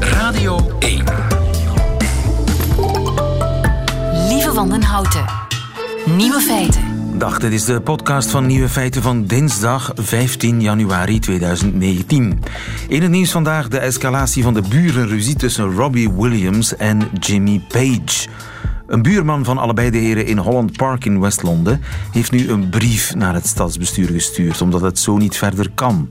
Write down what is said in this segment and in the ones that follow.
Radio 1. Lieve Wandenhouten. Nieuwe feiten. Dag, dit is de podcast van Nieuwe Feiten van dinsdag 15 januari 2019. In het nieuws vandaag de escalatie van de burenruzie tussen Robbie Williams en Jimmy Page. Een buurman van allebei de heren in Holland Park in West-Londen heeft nu een brief naar het stadsbestuur gestuurd, omdat het zo niet verder kan.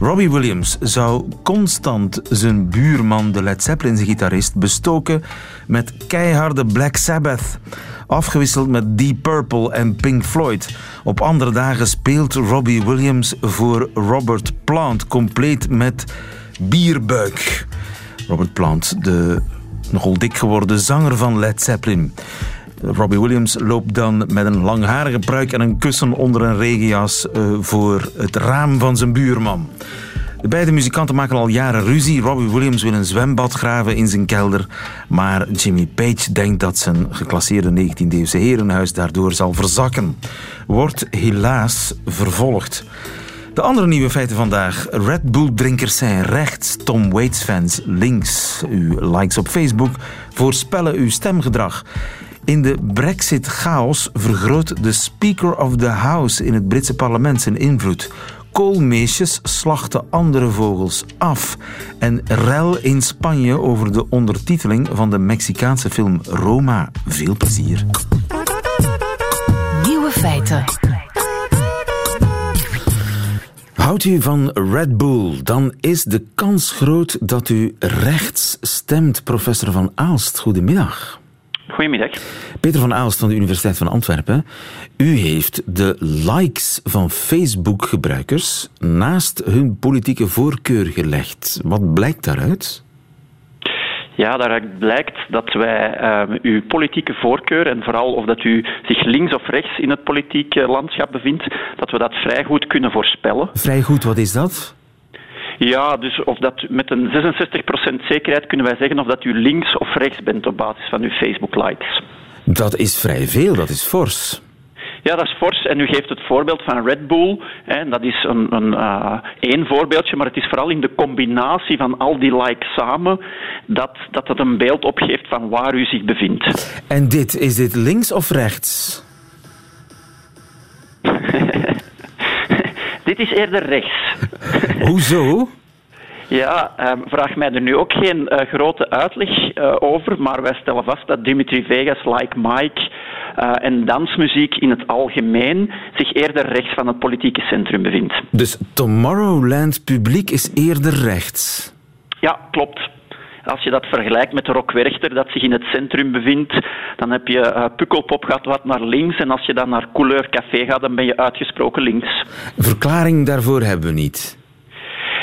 Robbie Williams zou constant zijn buurman, de Led Zeppelin-gitarist, bestoken met keiharde Black Sabbath. Afgewisseld met Deep Purple en Pink Floyd. Op andere dagen speelt Robbie Williams voor Robert Plant, compleet met bierbuik. Robert Plant, de nogal dik geworden zanger van Led Zeppelin. Robbie Williams loopt dan met een langharige pruik en een kussen onder een regenjas uh, voor het raam van zijn buurman. De beide muzikanten maken al jaren ruzie. Robbie Williams wil een zwembad graven in zijn kelder. Maar Jimmy Page denkt dat zijn geclasseerde 19e-eeuwse herenhuis daardoor zal verzakken. Wordt helaas vervolgd. De andere nieuwe feiten vandaag. Red Bull-drinkers zijn rechts, Tom Waits-fans links. Uw likes op Facebook voorspellen uw stemgedrag. In de Brexit-chaos vergroot de Speaker of the House in het Britse parlement zijn invloed. Koolmeesjes slachten andere vogels af. En rel in Spanje over de ondertiteling van de Mexicaanse film Roma. Veel plezier. Nieuwe feiten. Houdt u van Red Bull, dan is de kans groot dat u rechts stemt, professor Van Aalst. Goedemiddag. Goedemiddag. Peter van Aalst van de Universiteit van Antwerpen. U heeft de likes van Facebook-gebruikers naast hun politieke voorkeur gelegd. Wat blijkt daaruit? Ja, daaruit blijkt dat wij uh, uw politieke voorkeur en vooral of dat u zich links of rechts in het politieke landschap bevindt, dat we dat vrij goed kunnen voorspellen. Vrij goed, wat is dat? Ja, dus of dat met een 66% zekerheid kunnen wij zeggen of dat u links of rechts bent op basis van uw Facebook-likes. Dat is vrij veel, dat is fors. Ja, dat is fors. En u geeft het voorbeeld van Red Bull. Hè, dat is een, een uh, één voorbeeldje, maar het is vooral in de combinatie van al die likes samen dat, dat het een beeld opgeeft van waar u zich bevindt. En dit, is dit links of rechts? dit is eerder rechts. Hoezo? Ja, um, vraag mij er nu ook geen uh, grote uitleg uh, over, maar wij stellen vast dat Dimitri Vegas, like Mike uh, en dansmuziek in het algemeen zich eerder rechts van het politieke centrum bevindt. Dus Tomorrowland publiek is eerder rechts? Ja, klopt. Als je dat vergelijkt met de Rock Werchter, dat zich in het centrum bevindt, dan heb je uh, Pukkelpop wat naar links. En als je dan naar Couleur Café gaat, dan ben je uitgesproken links. Verklaring daarvoor hebben we niet.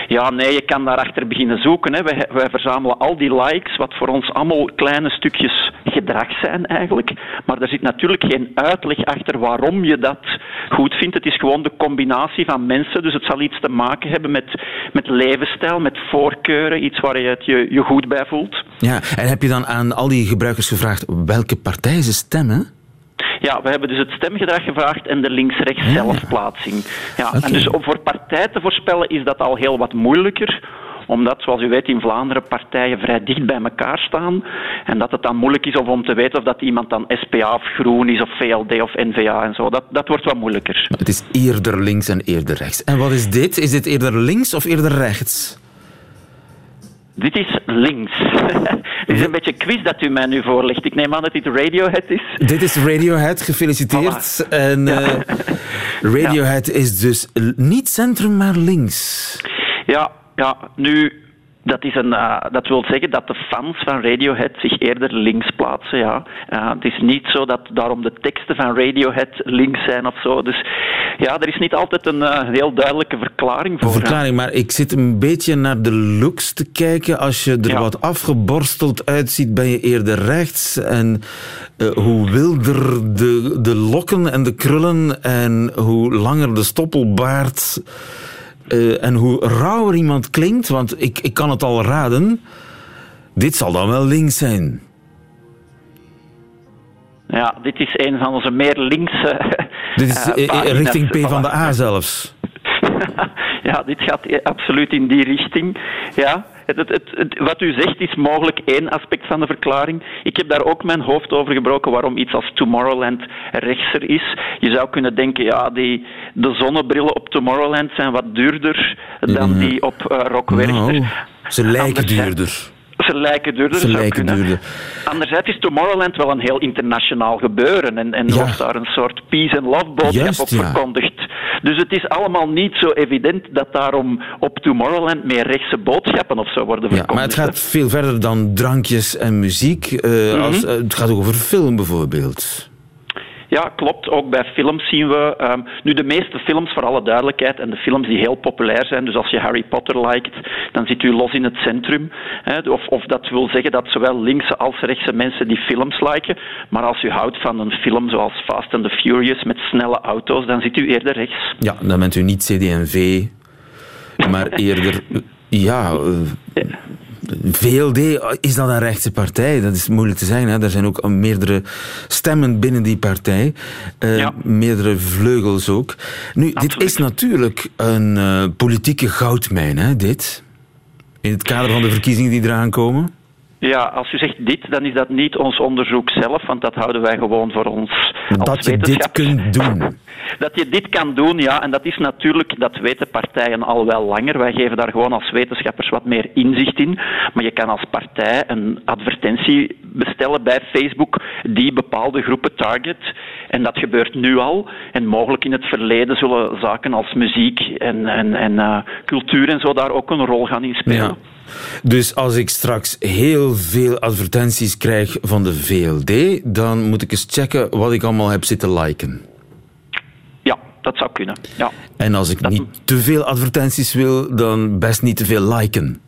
Ja, nee, je kan daarachter beginnen zoeken. Hè. Wij, verzamelen al die likes, wat voor ons allemaal kleine stukjes gedrag zijn eigenlijk. Maar er zit natuurlijk geen uitleg achter waarom je dat goed vindt. Het is gewoon de combinatie van mensen. Dus het zal iets te maken hebben met, met levensstijl, met voorkeuren, iets waar je het je, je goed bij voelt. Ja, en heb je dan aan al die gebruikers gevraagd welke partij ze stemmen? Ja, we hebben dus het stemgedrag gevraagd en de links-rechts zelfplaatsing. Ja, okay. En dus om voor partij te voorspellen is dat al heel wat moeilijker omdat, zoals u weet, in Vlaanderen partijen vrij dicht bij elkaar staan. En dat het dan moeilijk is om te weten of dat iemand dan SPA of Groen is, of VLD of NVA en zo. Dat, dat wordt wat moeilijker. Het is eerder links en eerder rechts. En wat is dit? Is dit eerder links of eerder rechts? Dit is links. Dit is een beetje quiz dat u mij nu voorlegt. Ik neem aan dat dit Radiohead is. Dit is Radiohead, gefeliciteerd. Voilà. En ja. uh, Radiohead ja. is dus niet centrum, maar links. Ja, ja, nu dat, is een, uh, dat wil zeggen dat de fans van Radiohead zich eerder links plaatsen. Ja. Uh, het is niet zo dat daarom de teksten van Radiohead links zijn of zo. Dus ja, er is niet altijd een uh, heel duidelijke verklaring voor. Een verklaring, maar ik zit een beetje naar de looks te kijken. Als je er ja. wat afgeborsteld uitziet, ben je eerder rechts. En hoe wilder de, de lokken en de krullen en hoe langer de stoppelbaard. Uh, en hoe rauwer iemand klinkt, want ik, ik kan het al raden, dit zal dan wel links zijn. Ja, dit is een van onze meer linkse. Dit is uh, richting P van de A zelfs. ja, dit gaat absoluut in die richting. Ja. Het, het, wat u zegt is mogelijk één aspect van de verklaring. Ik heb daar ook mijn hoofd over gebroken waarom iets als Tomorrowland rechtser is. Je zou kunnen denken, ja, die, de zonnebrillen op Tomorrowland zijn wat duurder dan die op uh, Rock nou, ze lijken duurder. Ze lijken duurder. Duurder. Anderzijds is Tomorrowland wel een heel internationaal gebeuren en, en wordt daar een soort peace and love boodschap op verkondigd. Dus het is allemaal niet zo evident dat daarom op Tomorrowland meer rechtse boodschappen of zo worden verkondigd. Ja, maar het gaat veel verder dan drankjes en muziek. Uh, als, uh, het gaat ook over film bijvoorbeeld. Ja, klopt. Ook bij films zien we. Um, nu, de meeste films, voor alle duidelijkheid, en de films die heel populair zijn, dus als je Harry Potter liked, dan zit u los in het centrum. Hè, of, of dat wil zeggen dat zowel linkse als rechtse mensen die films liken. Maar als u houdt van een film zoals Fast and the Furious met snelle auto's, dan zit u eerder rechts. Ja, dan bent u niet CD&V, maar eerder. Ja, uh, VLD, is dat een rechtse partij? Dat is moeilijk te zeggen. Hè? Er zijn ook meerdere stemmen binnen die partij. Uh, Meerdere vleugels ook. Nu, dit is natuurlijk een uh, politieke goudmijn, hè, dit? In het kader van de verkiezingen die eraan komen? Ja, als u zegt dit, dan is dat niet ons onderzoek zelf, want dat houden wij gewoon voor ons dat je dit kunt doen. Dat je dit kan doen, ja, en dat is natuurlijk, dat weten partijen al wel langer. Wij geven daar gewoon als wetenschappers wat meer inzicht in. Maar je kan als partij een advertentie bestellen bij Facebook die bepaalde groepen target. En dat gebeurt nu al. En mogelijk in het verleden zullen zaken als muziek en, en, en uh, cultuur en zo daar ook een rol gaan inspelen. Ja. Dus als ik straks heel veel advertenties krijg van de VLD, dan moet ik eens checken wat ik allemaal heb zitten liken. Ja, dat zou kunnen. Ja. En als ik niet te veel advertenties wil, dan best niet te veel liken.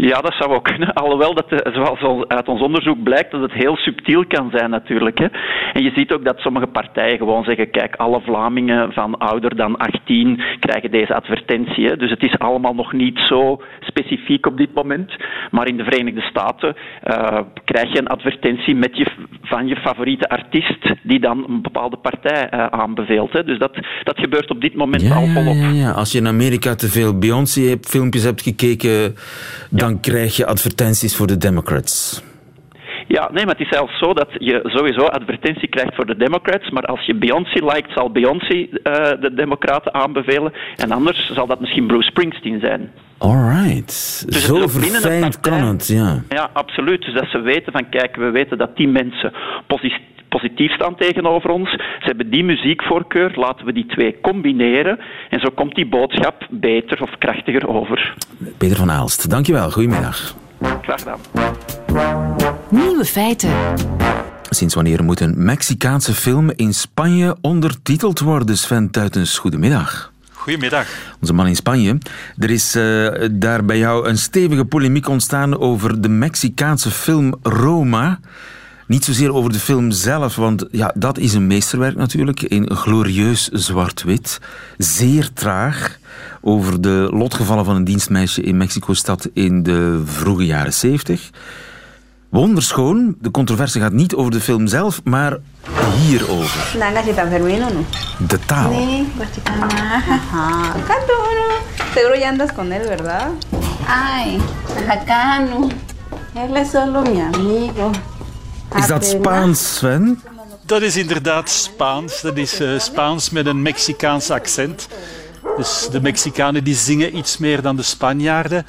Ja, dat zou ook kunnen. Alhoewel, dat, eh, zoals uit ons onderzoek blijkt, dat het heel subtiel kan zijn natuurlijk. Hè. En je ziet ook dat sommige partijen gewoon zeggen, kijk, alle Vlamingen van ouder dan 18 krijgen deze advertentie. Hè. Dus het is allemaal nog niet zo specifiek op dit moment. Maar in de Verenigde Staten uh, krijg je een advertentie met je, van je favoriete artiest, die dan een bepaalde partij uh, aanbeveelt. Hè. Dus dat, dat gebeurt op dit moment ja, al volop. Ja, ja, Als je in Amerika te veel Beyoncé-filmpjes hebt gekeken, dan dan krijg je advertenties voor de Democrats. Ja, nee, maar het is zelfs zo dat je sowieso advertentie krijgt voor de Democrats, maar als je Beyoncé liked, zal Beyoncé uh, de Democraten aanbevelen en anders zal dat misschien Bruce Springsteen zijn. Alright. Dus Zo verfijnd kan het, ja. Ja, absoluut. Dus dat ze weten van, kijk, we weten dat die mensen positief staan tegenover ons. Ze hebben die muziekvoorkeur, laten we die twee combineren. En zo komt die boodschap beter of krachtiger over. Peter van Aalst, dankjewel. Goedemiddag. Graag gedaan. Nieuwe feiten. Sinds wanneer moet een Mexicaanse film in Spanje ondertiteld worden? Sven Tuitens, goedemiddag. Goedemiddag. Onze man in Spanje. Er is uh, daar bij jou een stevige polemiek ontstaan over de Mexicaanse film Roma. Niet zozeer over de film zelf, want ja, dat is een meesterwerk natuurlijk. In glorieus zwart-wit. Zeer traag. Over de lotgevallen van een dienstmeisje in Mexico-stad in de vroege jaren 70. Wonderschoon. De controverse gaat niet over de film zelf, maar hierover. De taal. Ajá. Seguro ya andas con él, ¿verdad? Ay, acá no. Él es solo mi amigo. Is dat Spaans, Sven? Dat is inderdaad Spaans. Dat is uh, Spaans met een Mexicaans accent. Dus de Mexicanen die zingen iets meer dan de Spanjaarden.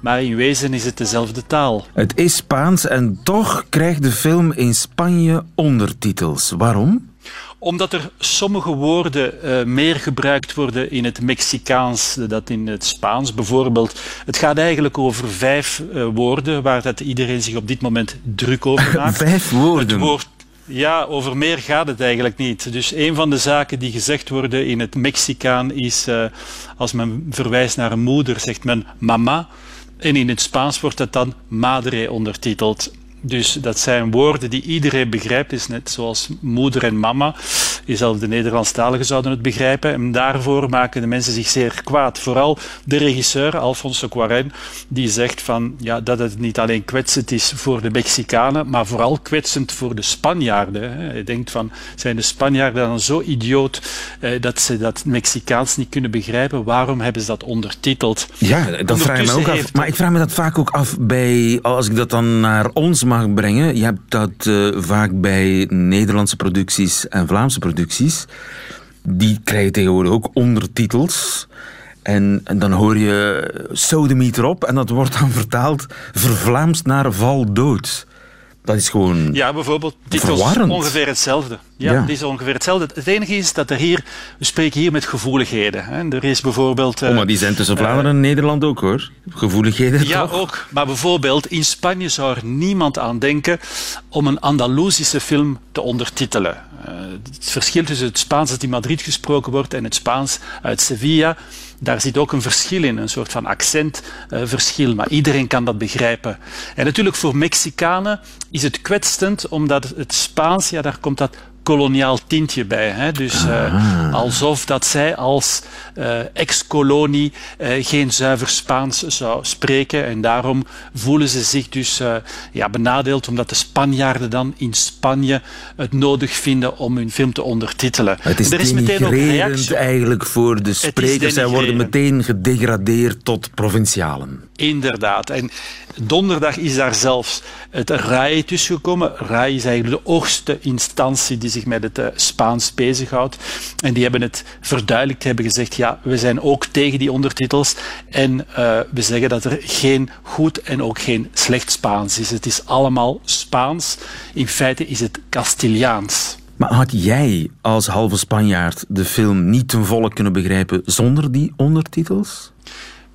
Maar in wezen is het dezelfde taal. Het is Spaans en toch krijgt de film in Spanje ondertitels. Waarom? Omdat er sommige woorden uh, meer gebruikt worden in het Mexicaans dan in het Spaans. Bijvoorbeeld, het gaat eigenlijk over vijf uh, woorden waar dat iedereen zich op dit moment druk over maakt. vijf woorden? Woord, ja, over meer gaat het eigenlijk niet. Dus een van de zaken die gezegd worden in het Mexicaan is, uh, als men verwijst naar een moeder, zegt men mama. En in het Spaans wordt dat dan madre ondertiteld. Dus dat zijn woorden die iedereen begrijpt. is net zoals moeder en mama. Zelfs de Nederlandstaligen zouden het begrijpen. En daarvoor maken de mensen zich zeer kwaad. Vooral de regisseur, Alfonso Cuarón, die zegt van, ja, dat het niet alleen kwetsend is voor de Mexicanen, maar vooral kwetsend voor de Spanjaarden. Hij denkt van, zijn de Spanjaarden dan zo idioot eh, dat ze dat Mexicaans niet kunnen begrijpen? Waarom hebben ze dat ondertiteld? Ja, dat vraag ik me ook af. Maar ik vraag me dat vaak ook af bij, als ik dat dan naar ons mag brengen. Je hebt dat uh, vaak bij Nederlandse producties en Vlaamse producties. Die krijgen tegenwoordig ook ondertitels. En, en, dan hoor je sodemieter op en dat wordt dan vertaald vervlaamst naar val dood. Dat is gewoon. Ja, bijvoorbeeld. Dit is ongeveer hetzelfde. Ja, dit is ongeveer hetzelfde. Het enige is dat er hier. We spreken hier met gevoeligheden. Hè. Er is bijvoorbeeld. oh, maar die zijn tussen Vlaanderen en Nederland ook hoor. Gevoeligheden. Ja, toch? ook. Maar bijvoorbeeld in Spanje zou er niemand aan denken om een Andalusische film te ondertitelen. Uh, het verschil tussen het Spaans dat in Madrid gesproken wordt en het Spaans uit Sevilla daar zit ook een verschil in, een soort van accentverschil, maar iedereen kan dat begrijpen. En natuurlijk voor Mexicanen is het kwetsend, omdat het Spaans, ja, daar komt dat koloniaal tintje bij. Hè? Dus uh, alsof dat zij als uh, ex-kolonie uh, geen zuiver Spaans zou spreken. En daarom voelen ze zich dus ja, benadeeld, omdat de Spanjaarden dan in Spanje het nodig vinden om hun film te ondertitelen. Het is, er is meteen ook reactie. eigenlijk voor de sprekers. Zij worden meteen gedegradeerd tot provincialen. Inderdaad. En donderdag is daar zelfs het RAI tussengekomen. RAI is eigenlijk de hoogste instantie die zich met het uh, Spaans bezighoudt. En die hebben het verduidelijkt, hebben gezegd, ja, we zijn ook tegen die ondertitels. En uh, we zeggen dat er geen goed en ook geen slecht Spaans is. Het is allemaal Spaans. In feite is het Castiliaans. Maar had jij als halve Spanjaard de film niet ten volle kunnen begrijpen zonder die ondertitels?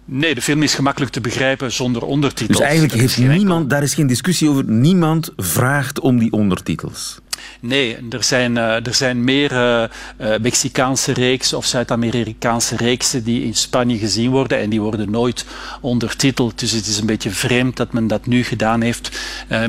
Nee, de film is gemakkelijk te begrijpen zonder ondertitels. Dus eigenlijk heeft niemand, daar is geen discussie over, niemand vraagt om die ondertitels. Nee, er zijn, uh, er zijn meer uh, uh, Mexicaanse reeksen of Zuid-Amerikaanse reeksen die in Spanje gezien worden en die worden nooit ondertiteld. Dus het is een beetje vreemd dat men dat nu gedaan heeft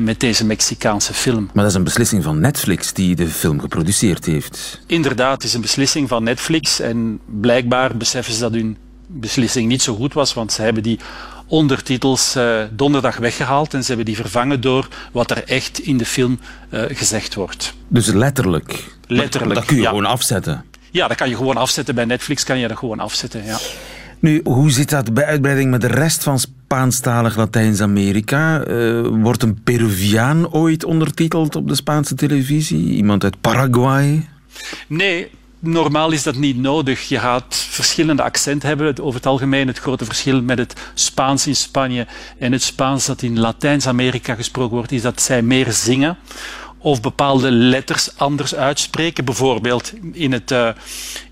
met deze Mexicaanse film. Maar dat is een beslissing van Netflix die de film geproduceerd heeft. Inderdaad, het is een beslissing van Netflix en blijkbaar beseffen ze dat hun beslissing niet zo goed was, want ze hebben die ondertitels uh, donderdag weggehaald en ze hebben die vervangen door wat er echt in de film uh, gezegd wordt. Dus letterlijk? Letterlijk, Dat kun je ja. gewoon afzetten? Ja, dat kan je gewoon afzetten. Bij Netflix kan je dat gewoon afzetten, ja. Nu, hoe zit dat bij uitbreiding met de rest van Spaanstalig Latijns-Amerika? Uh, wordt een Peruviaan ooit ondertiteld op de Spaanse televisie? Iemand uit Paraguay? Nee, Normaal is dat niet nodig. Je gaat verschillende accenten hebben. Over het algemeen het grote verschil met het Spaans in Spanje en het Spaans dat in Latijns-Amerika gesproken wordt, is dat zij meer zingen of bepaalde letters anders uitspreken. Bijvoorbeeld in het, uh,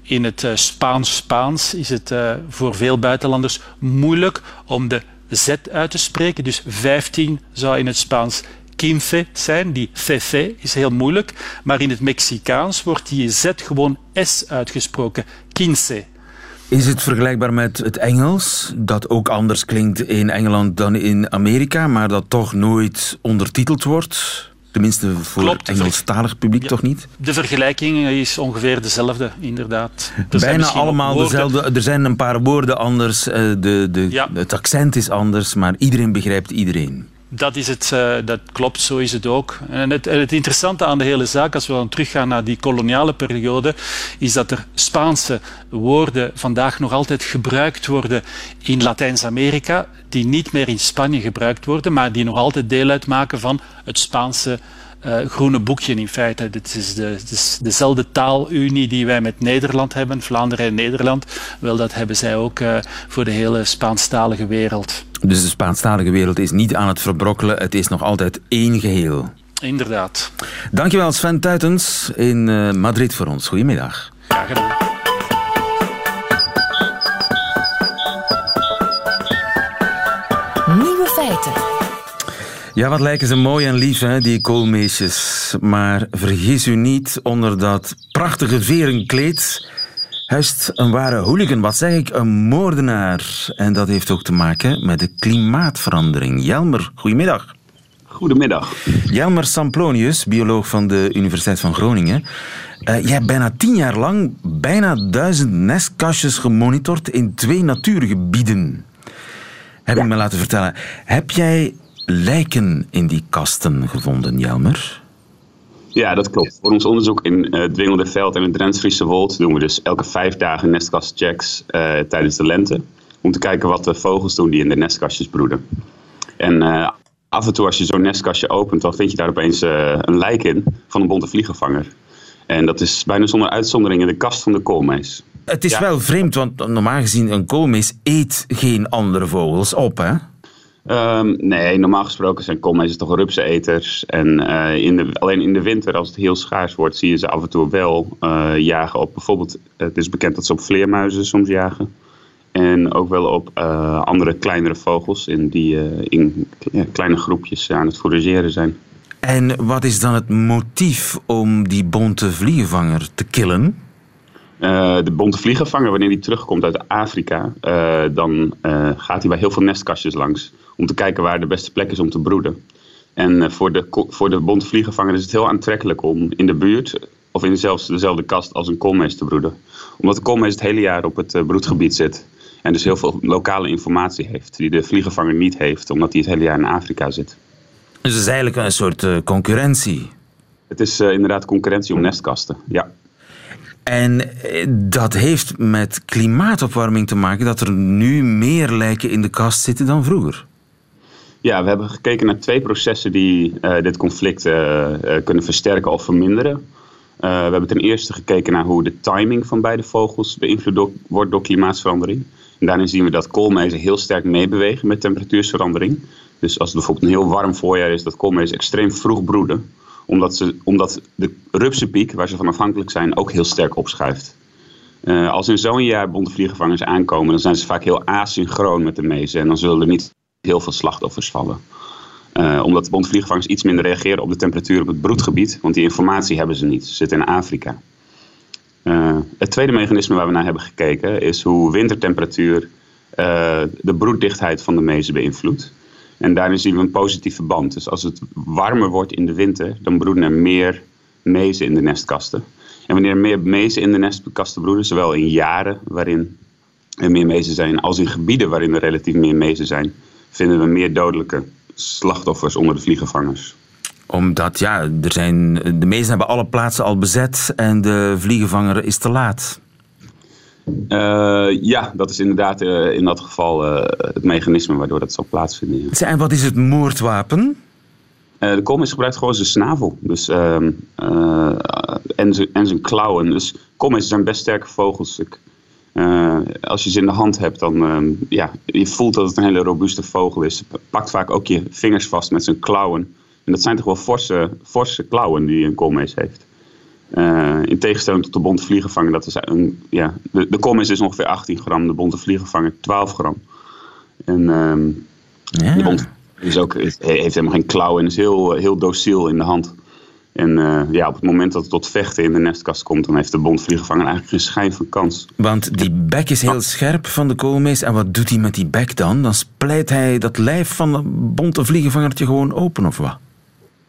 in het Spaans-Spaans is het uh, voor veel buitenlanders moeilijk om de Z uit te spreken. Dus 15 zou in het Spaans quince zijn. Die cc is heel moeilijk. Maar in het Mexicaans wordt die z gewoon s uitgesproken. Quince. Is het vergelijkbaar met het Engels, dat ook anders klinkt in Engeland dan in Amerika, maar dat toch nooit ondertiteld wordt? Tenminste, voor Klopt, Engelstalig publiek ja, toch niet? De vergelijking is ongeveer dezelfde, inderdaad. Er Bijna allemaal dezelfde. Er zijn een paar woorden anders, eh, de, de, ja. het accent is anders, maar iedereen begrijpt iedereen. Dat, is het, uh, dat klopt, zo is het ook. En het, het, interessante aan de hele zaak, als we dan teruggaan naar die koloniale periode, is dat er Spaanse woorden vandaag nog altijd gebruikt worden in Latijns-Amerika, die niet meer in Spanje gebruikt worden, maar die nog altijd deel uitmaken van het Spaanse uh, groene boekje in feite. Dit is, de, het is dezelfde taalunie die wij met Nederland hebben, Vlaanderen en Nederland. Wel, dat hebben zij ook uh, voor de hele Spaanstalige wereld. Dus de Spaanstalige wereld is niet aan het verbrokkelen, het is nog altijd één geheel. Inderdaad. Dankjewel Sven Tuitens in uh, Madrid voor ons. Goedemiddag. Graag gedaan. Nieuwe feiten. Ja, wat lijken ze mooi en lief, hè, die koolmeesjes. Maar vergis u niet, onder dat prachtige verenkleed huist een ware hooligan. Wat zeg ik? Een moordenaar. En dat heeft ook te maken met de klimaatverandering. Jelmer, goedemiddag. Goedemiddag. Jelmer Samplonius, bioloog van de Universiteit van Groningen. Uh, jij hebt bijna tien jaar lang bijna duizend nestkastjes gemonitord in twee natuurgebieden. Heb ik me laten vertellen. Heb jij lijken in die kasten gevonden, Jelmer? Ja, dat klopt. Voor ons onderzoek in uh, het Dwingelde Veld en het Drents-Friese Wold doen we dus elke vijf dagen nestkastchecks uh, tijdens de lente. Om te kijken wat de vogels doen die in de nestkastjes broeden. En uh, af en toe als je zo'n nestkastje opent, dan vind je daar opeens een lijk in van een bonte vliegenvanger. En dat is bijna zonder uitzondering in de kast van de koolmees. Het is wel vreemd, want normaal gezien een koolmees eet geen andere vogels op, hè? Um, nee, normaal gesproken zijn koolmezen toch rupseneters. En uh, in de, alleen in de winter, als het heel schaars wordt, zie je ze af en toe wel uh, jagen op. Bijvoorbeeld, het is bekend dat ze op vleermuizen soms jagen. En ook wel op uh, andere kleinere vogels in die in kleine groepjes aan het forageren zijn. En wat is dan het motief om die bonte vliegenvanger te killen? Uh, de bonte vliegenvanger, wanneer hij terugkomt uit Afrika, uh, dan uh, gaat hij bij heel veel nestkastjes langs. Om te kijken waar de beste plek is om te broeden. En voor, de, voor de bonte vliegenvanger is het heel aantrekkelijk om in de buurt of in dezelfde, dezelfde kast als een koolmees te broeden. Omdat de koolmees het hele jaar op het broedgebied zit. En dus heel veel lokale informatie heeft die de vliegenvanger niet heeft, omdat hij het hele jaar in Afrika zit. Dus het is eigenlijk een soort concurrentie. Het is inderdaad concurrentie om nestkasten, ja. En eh, dat heeft met klimaatopwarming te maken dat er nu meer lijken in de kast zitten dan vroeger. Ja, we hebben gekeken naar twee processen die uh, dit conflict uh, kunnen versterken of verminderen. we hebben ten eerste gekeken naar hoe de timing van beide vogels beïnvloed wordt door klimaatsverandering. En daarin zien we dat koolmezen heel sterk meebewegen met temperatuursverandering. Dus als het bijvoorbeeld een heel warm voorjaar is, dat koolmezen extreem vroeg broeden omdat, ze, omdat de rupsenpiek, waar ze van afhankelijk zijn, ook heel sterk opschuift. Uh, als in zo'n jaar bonte vliegenvangers aankomen, dan zijn ze vaak heel asynchroon met de mezen. En dan zullen er niet heel veel slachtoffers vallen. Uh, omdat de bonte iets minder reageren op de temperatuur op het broedgebied. Want die informatie hebben ze niet. Ze zitten in Afrika. Uh, het tweede mechanisme waar we naar hebben gekeken is hoe wintertemperatuur de broeddichtheid van de mezen beïnvloedt. En daarin zien we een positief verband. Dus als het warmer wordt in de winter, dan broeden er meer mezen in de nestkasten. En wanneer er meer mezen in de nestkasten broeden, zowel in jaren waarin er meer mezen zijn, als in gebieden waarin er relatief meer mezen zijn, vinden we meer dodelijke slachtoffers onder de vliegenvangers omdat, ja, er zijn, de mezen hebben alle plaatsen al bezet en de vliegenvanger is te laat. Uh, ja, dat is inderdaad uh, in dat geval uh, het mechanisme waardoor dat zal plaatsvinden. Ja. En wat is het moordwapen? de koolmees gebruikt gewoon zijn snavel dus, ehm, en, zijn, en zijn klauwen. Dus koolmezen zijn best sterke vogels. Ik, als je ze in de hand hebt, dan ehm, ja, je voelt dat het een hele robuuste vogel is. Pakt vaak ook je vingers vast met zijn klauwen. En dat zijn toch wel forse, forse klauwen die een koolmees heeft. Uh, in tegenstelling tot de bonte vliegenvanger, dat is een, ja, de, de kom is ongeveer 18 gram, de bonte vliegenvanger 12 gram. En um, ja. de bonte is ook, heeft helemaal geen klauwen en is heel, heel dociel in de hand. En uh, ja, op het moment dat het tot vechten in de nestkast komt, dan heeft de bontvliegenvanger eigenlijk geen schijn van kans. Want die bek is heel scherp van de koolmees. En wat doet hij met die bek dan? Dan splijt hij dat lijf van de bonte vliegenvangertje gewoon open, of wat?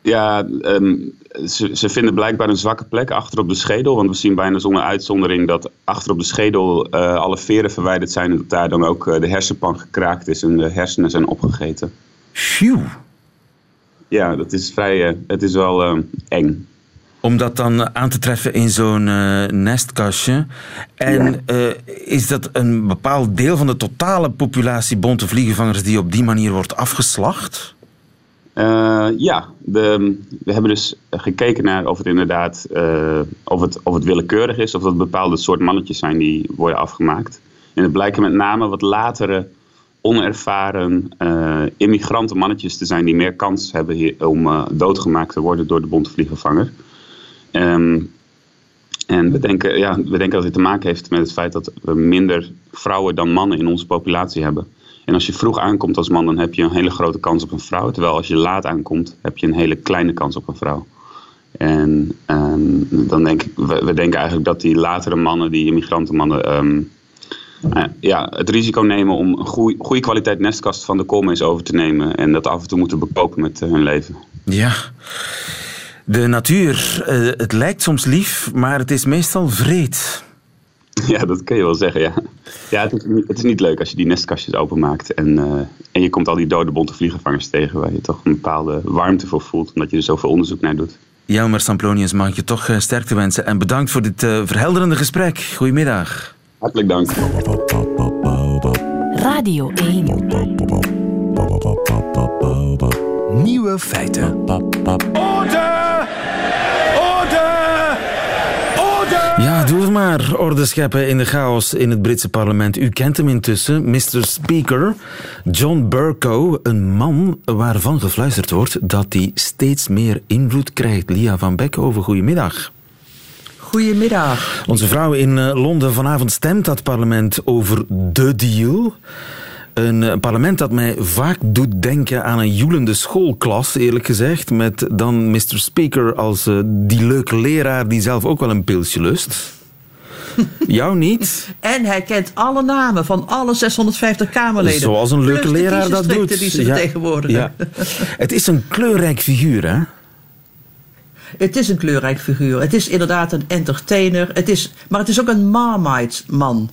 Ja, um, ze, ze, vinden blijkbaar een zwakke plek achter op de schedel. Want we zien bijna zonder uitzondering dat achter op de schedel uh, alle veren verwijderd zijn. En dat daar dan ook uh, de hersenpan gekraakt is en de hersenen zijn opgegeten. Phew. Ja, dat is vrij. Uh, het is wel uh, eng. Om dat dan aan te treffen in zo'n nestkastje. En ja. is dat een bepaald deel van de totale populatie bonte vliegenvangers die op die manier wordt afgeslacht? Uh, ja, de, we hebben dus gekeken naar of het inderdaad uh, of het, of het willekeurig is, of dat bepaalde soort mannetjes zijn die worden afgemaakt. En het blijken met name wat latere, onervaren uh, immigranten mannetjes te zijn die meer kans hebben om doodgemaakt te worden door de bontvliegenvanger. Um, en we denken, ja, we denken dat dit te maken heeft met het feit dat we minder vrouwen dan mannen in onze populatie hebben. En als je vroeg aankomt als man, dan heb je een hele grote kans op een vrouw. Terwijl als je laat aankomt, heb je een hele kleine kans op een vrouw. En um, dan denk ik, we, denken eigenlijk dat die latere mannen, die immigrantenmannen, um, Nou ja, het risico nemen om een goede, kwaliteit nestkast van de koolmees over te nemen en dat af en toe moeten bekopen met hun leven. Ja. De natuur, het lijkt soms lief, maar het is meestal vreed. Ja, dat kun je wel zeggen, ja. Ja, het is, het is niet leuk als je die nestkastjes openmaakt en, uh, en je komt al die dode bonte vliegenvangers tegen waar je toch een bepaalde warmte voor voelt, omdat je er zoveel onderzoek naar doet. Jelmer Samplonius, mag ik je toch uh, sterkte wensen en bedankt voor dit uh, verhelderende gesprek. Goedemiddag. Hartelijk dank. Radio 1. Nieuwe feiten. Ja, doe maar. Orde scheppen in de chaos in het Britse parlement. U kent hem intussen, Mr. Speaker. John Burko, een man waarvan gefluisterd wordt dat hij steeds meer invloed krijgt. Lia van Beckhoven, goedemiddag. Goedemiddag. Onze vrouw in Londen vanavond stemt dat parlement over de deal. Een parlement dat mij vaak doet denken aan een joelende schoolklas, eerlijk gezegd. Met dan Mr. Speaker als uh, die leuke leraar die zelf ook wel een pilsje lust. Jou niet? En hij kent alle namen van alle 650 Kamerleden. Zoals een leuke leraar dat doet. Die ze ja, ja. Het is een kleurrijk figuur, hè? Het is een kleurrijk figuur. Het is inderdaad een entertainer. Het is, maar het is ook een Marmite man.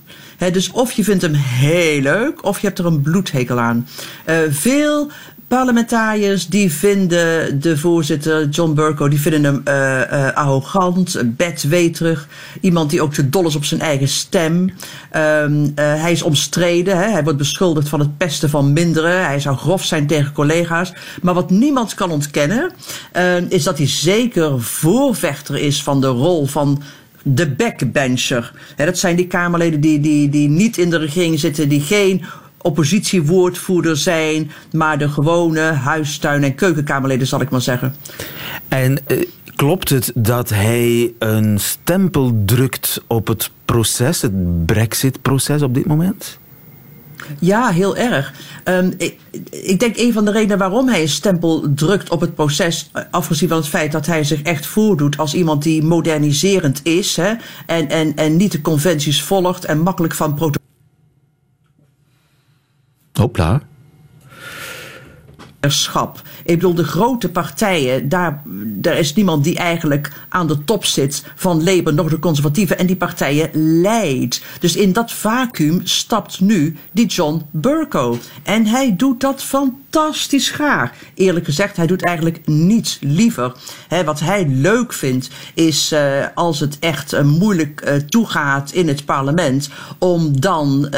Dus of je vindt hem heel leuk, of je hebt er een bloedhekel aan. Uh, veel parlementariërs die vinden de voorzitter John Burko, die vinden hem uh, uh, arrogant, bedweterig. Iemand die ook te dol is op zijn eigen stem. Um, uh, hij is omstreden. Hè? Hij wordt beschuldigd van het pesten van minderen. Hij zou grof zijn tegen collega's. Maar wat niemand kan ontkennen, is dat hij zeker voorvechter is van de rol van de backbencher. Dat zijn die Kamerleden die, die, die niet in de regering zitten, die geen oppositiewoordvoerder zijn, maar de gewone huistuin- en keukenkamerleden, zal ik maar zeggen. En uh, klopt het dat hij een stempel drukt op het proces, het Brexit-proces op dit moment? Ja, heel erg. Um, ik, ik, denk een van de redenen waarom hij een stempel drukt op het proces, afgezien van het feit dat hij zich echt voordoet als iemand die moderniserend is hè, en, en, en niet de conventies volgt en makkelijk van protocol. Hopla. Ik bedoel, de grote partijen, daar, daar is niemand die eigenlijk aan de top zit van Labour, nog de conservatieven. En die partijen leidt. Dus in dat vacuüm stapt nu die John Burko. En hij doet dat fantastisch graag. Eerlijk gezegd, hij doet eigenlijk niets liever. Wat hij leuk vindt, is uh, als het echt uh, moeilijk uh, toegaat in het parlement, om dan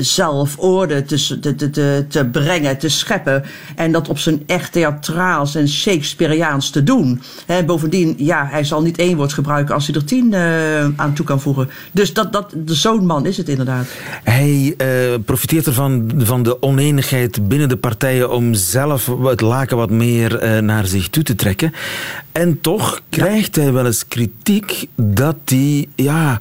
zelf orde te, te, te, brengen, te scheppen. En dat op zijn echt theatraals en Shakespeareaans te doen. Bovendien, ja, hij zal niet één woord gebruiken als hij er tien aan toe kan voegen. Dus dat, dat, zo'n man is het inderdaad. Hij profiteert ervan van de oneenigheid binnen de partijen om zelf het laken wat meer uh, naar zich toe te trekken. En toch krijgt hij wel eens kritiek dat hij, ja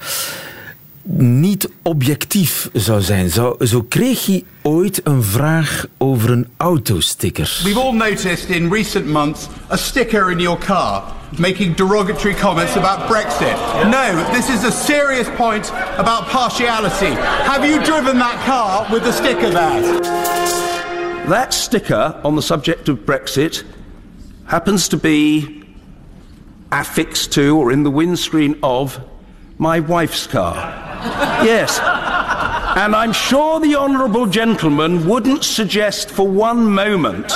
niet objectief zou zijn. Zo, zo kreeg hij ooit een vraag over een autosticker. We've all noticed in recent months a sticker in your car making derogatory comments about Brexit. No, this is a serious point about partiality. Have you driven that car with the sticker there? That sticker on the subject of Brexit happens to be affixed to or in the windscreen of my wife's car. yes. And I'm sure the Honourable Gentleman wouldn't suggest for one moment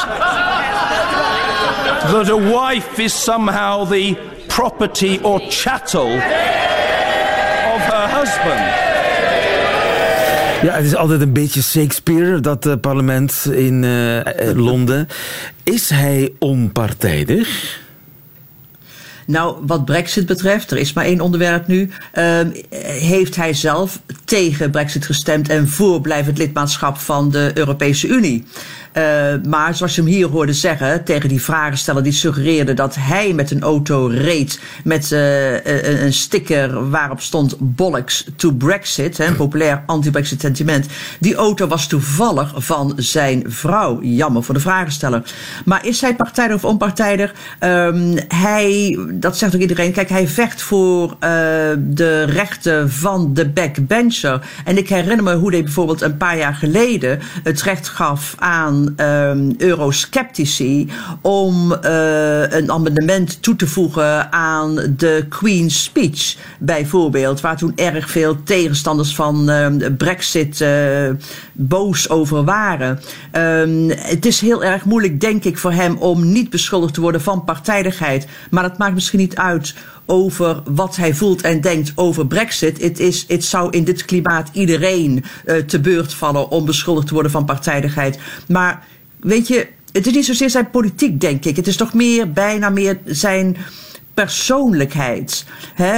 that a wife is somehow the property or chattel of her husband. Ja, het is altijd een beetje Shakespeare, dat uh, parlement in uh, Londen. Is hij onpartijdig? Nou, wat Brexit betreft, er is maar één onderwerp nu, uh, heeft hij zelf tegen Brexit gestemd en voor blijvend lidmaatschap van de Europese Unie. Maar zoals je hem hier hoorde zeggen, tegen die vragensteller die suggereerde dat hij met een auto reed met een, een sticker waarop stond Bollocks to Brexit, een populair anti-Brexit sentiment. Die auto was toevallig van zijn vrouw. Jammer voor de vragensteller. Maar is hij partijdig of onpartijdig? Um, hij, dat zegt ook iedereen. Kijk, hij vecht voor de rechten van de backbencher. En ik herinner me hoe hij bijvoorbeeld een paar jaar geleden het recht gaf aan um, eurosceptici om uh, een amendement toe te voegen aan de Queen's Speech, bijvoorbeeld. Waar toen erg veel tegenstanders van uh, Brexit boos over waren. Um, het is heel erg moeilijk, denk ik, voor hem om niet beschuldigd te worden van partijdigheid. Maar dat maakt misschien niet uit over wat hij voelt en denkt over Brexit. Het, is, het zou in dit klimaat iedereen uh, te beurt vallen om beschuldigd te worden van partijdigheid. Maar weet je, het is niet zozeer zijn politiek, denk ik. Het is toch meer, bijna meer zijn persoonlijkheid.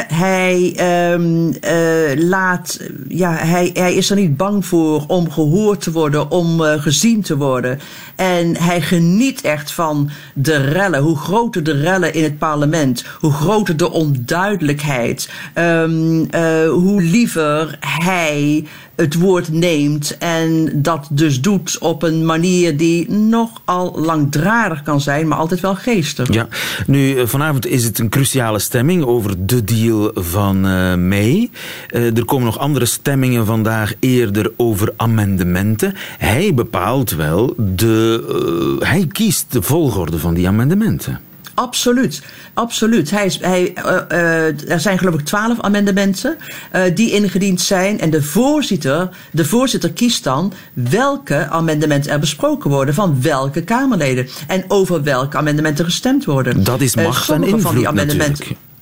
hij, um, uh, laat, ja, hij, hij is er niet bang voor om gehoord te worden, om uh, gezien te worden. En hij geniet echt van de rellen. Hoe groter de rellen in het parlement, hoe groter de onduidelijkheid, um, uh, hoe liever hij het woord neemt en dat dus doet op een manier die nogal langdradig kan zijn, maar altijd wel geestig. Ja, nu eh, vanavond is het een cruciale stemming over de deal van uh, May. Uh, er komen nog andere stemmingen vandaag eerder over amendementen. Hij bepaalt wel de, hij kiest de volgorde van die amendementen. Absoluut, absoluut. Hij is, hij, uh, uh, er zijn geloof ik twaalf amendementen uh, die ingediend zijn. En de voorzitter, de voorzitter kiest dan welke amendementen er besproken worden van welke Kamerleden. En over welke amendementen gestemd worden. Dat is macht en invloed van die amendementen. Natuurlijk.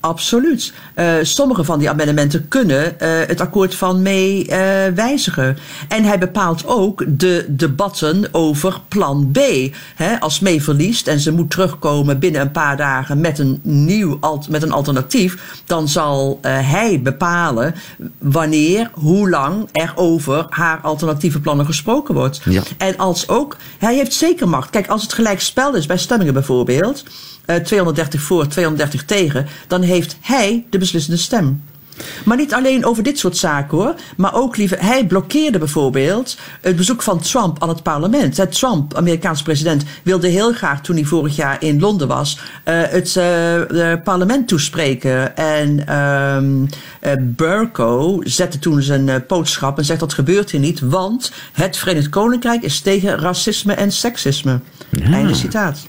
Absoluut. Uh, sommige van die amendementen kunnen uh, het akkoord van mee uh, wijzigen. En hij bepaalt ook de debatten over plan B. He, als mee verliest en ze moet terugkomen binnen een paar dagen met een nieuw met een alternatief, dan zal hij bepalen wanneer, hoe lang er over haar alternatieve plannen gesproken wordt. Ja. En als ook, hij heeft zeker macht. Kijk, als het gelijk spel is bij stemmingen bijvoorbeeld. 230 voor, 230 tegen, dan heeft hij de beslissende stem. Maar niet alleen over dit soort zaken hoor. Maar ook liever, hij blokkeerde bijvoorbeeld het bezoek van Trump aan het parlement. Trump, Amerikaans president, wilde heel graag toen hij vorig jaar in Londen was, uh, het uh, parlement toespreken. En uh, Burko zette toen zijn boodschap en zegt dat gebeurt hier niet, want het Verenigd Koninkrijk is tegen racisme en seksisme. Ja. Einde citaat.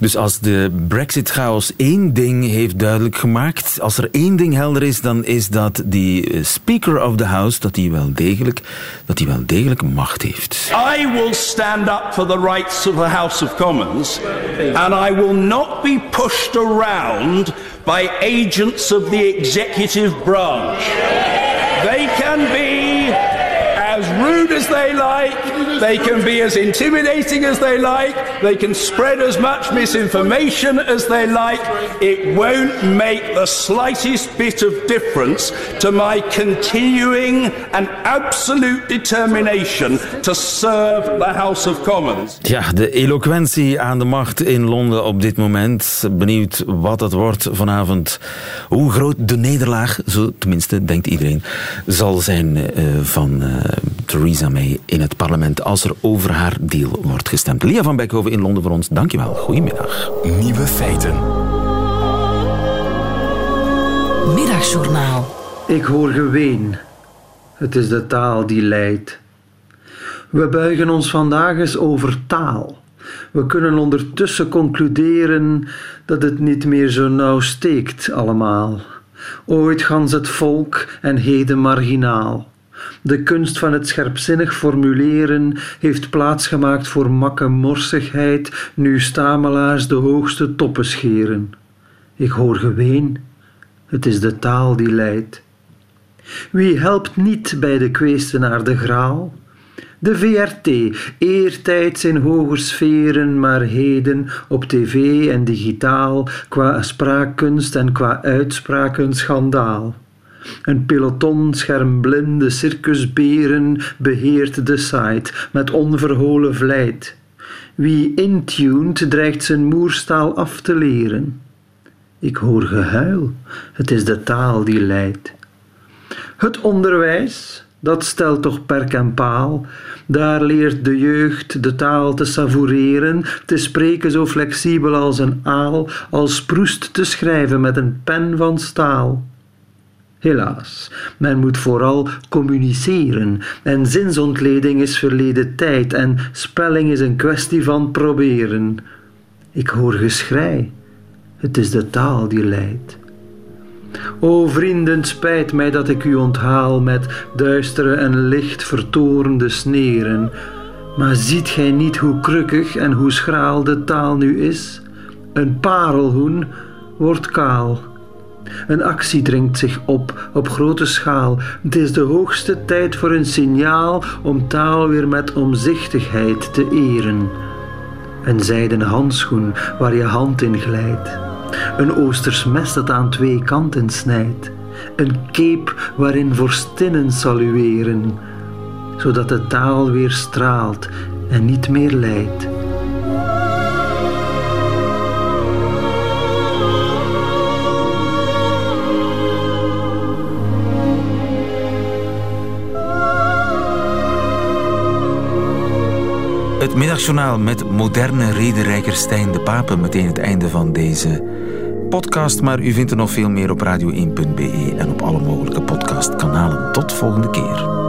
Dus als de Brexit-chaos één ding heeft duidelijk gemaakt, als er één ding helder is, dan is dat die Speaker of the House, dat hij wel degelijk, dat hij wel degelijk macht heeft. I will stand up for the rights of the House of Commons, and I will not be pushed around by agents of the executive branch. They can be as rude as they like, they can be as intimidating as they like, they can spread as much misinformation as they like. It won't make the slightest bit of difference to my continuing and absolute determination to serve the House of Commons. Ja, de eloquentie aan de macht in Londen op dit moment. Benieuwd wat dat wordt vanavond. Hoe groot de nederlaag, zo tenminste denkt iedereen, zal zijn uh, van uh, Theresa May in het parlement als er over haar deal wordt gestemd. Lia van Beckhoven in Londen voor ons, dankjewel. Goedemiddag. Nieuwe feiten. Middagjournaal. Ik hoor geween. Het is de taal die leidt. We buigen ons vandaag eens over taal. We kunnen ondertussen concluderen dat het niet meer zo nauw steekt allemaal. Ooit gans het volk en heden marginaal. De kunst van het scherpzinnig formuleren heeft plaatsgemaakt voor makke morsigheid, nu stamelaars de hoogste toppen scheren. Ik hoor geween, het is de taal die leidt. Wie helpt niet bij de kweesten naar de graal? De VRT, eertijds in hoger sferen, maar heden op tv en digitaal, qua spraakkunst en qua uitspraak een schandaal. Een peloton schermblinde circusberen beheert de site met onverholen vlijt. Wie intuned dreigt zijn moerstaal af te leren. Ik hoor gehuil, het is de taal die leidt. Het onderwijs, dat stelt toch perk en paal. Daar leert de jeugd de taal te savoureren, te spreken zo flexibel als een aal, als proest te schrijven met een pen van staal. Helaas, men moet vooral communiceren en zinsontleding is verleden tijd en spelling is een kwestie van proberen. Ik hoor geschrei, het is de taal die leidt. O vrienden, spijt mij dat ik u onthaal met duistere en licht vertorende sneren. Maar ziet gij niet hoe krukkig en hoe schraal de taal nu is? Een parelhoen wordt kaal. Een actie dringt zich op op grote schaal. Het is de hoogste tijd voor een signaal om taal weer met omzichtigheid te eren. Een zijden handschoen waar je hand in glijdt. Een oosters mes dat aan twee kanten snijdt. Een cape waarin vorstinnen salueren, zodat de taal weer straalt en niet meer lijdt. Het middagjournaal met moderne rederijker Stijn de Pape. Meteen het einde van deze podcast. Maar u vindt er nog veel meer op radio1.be en op alle mogelijke podcastkanalen. Tot volgende keer.